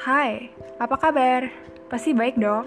Hai, apa kabar? Pasti baik dong.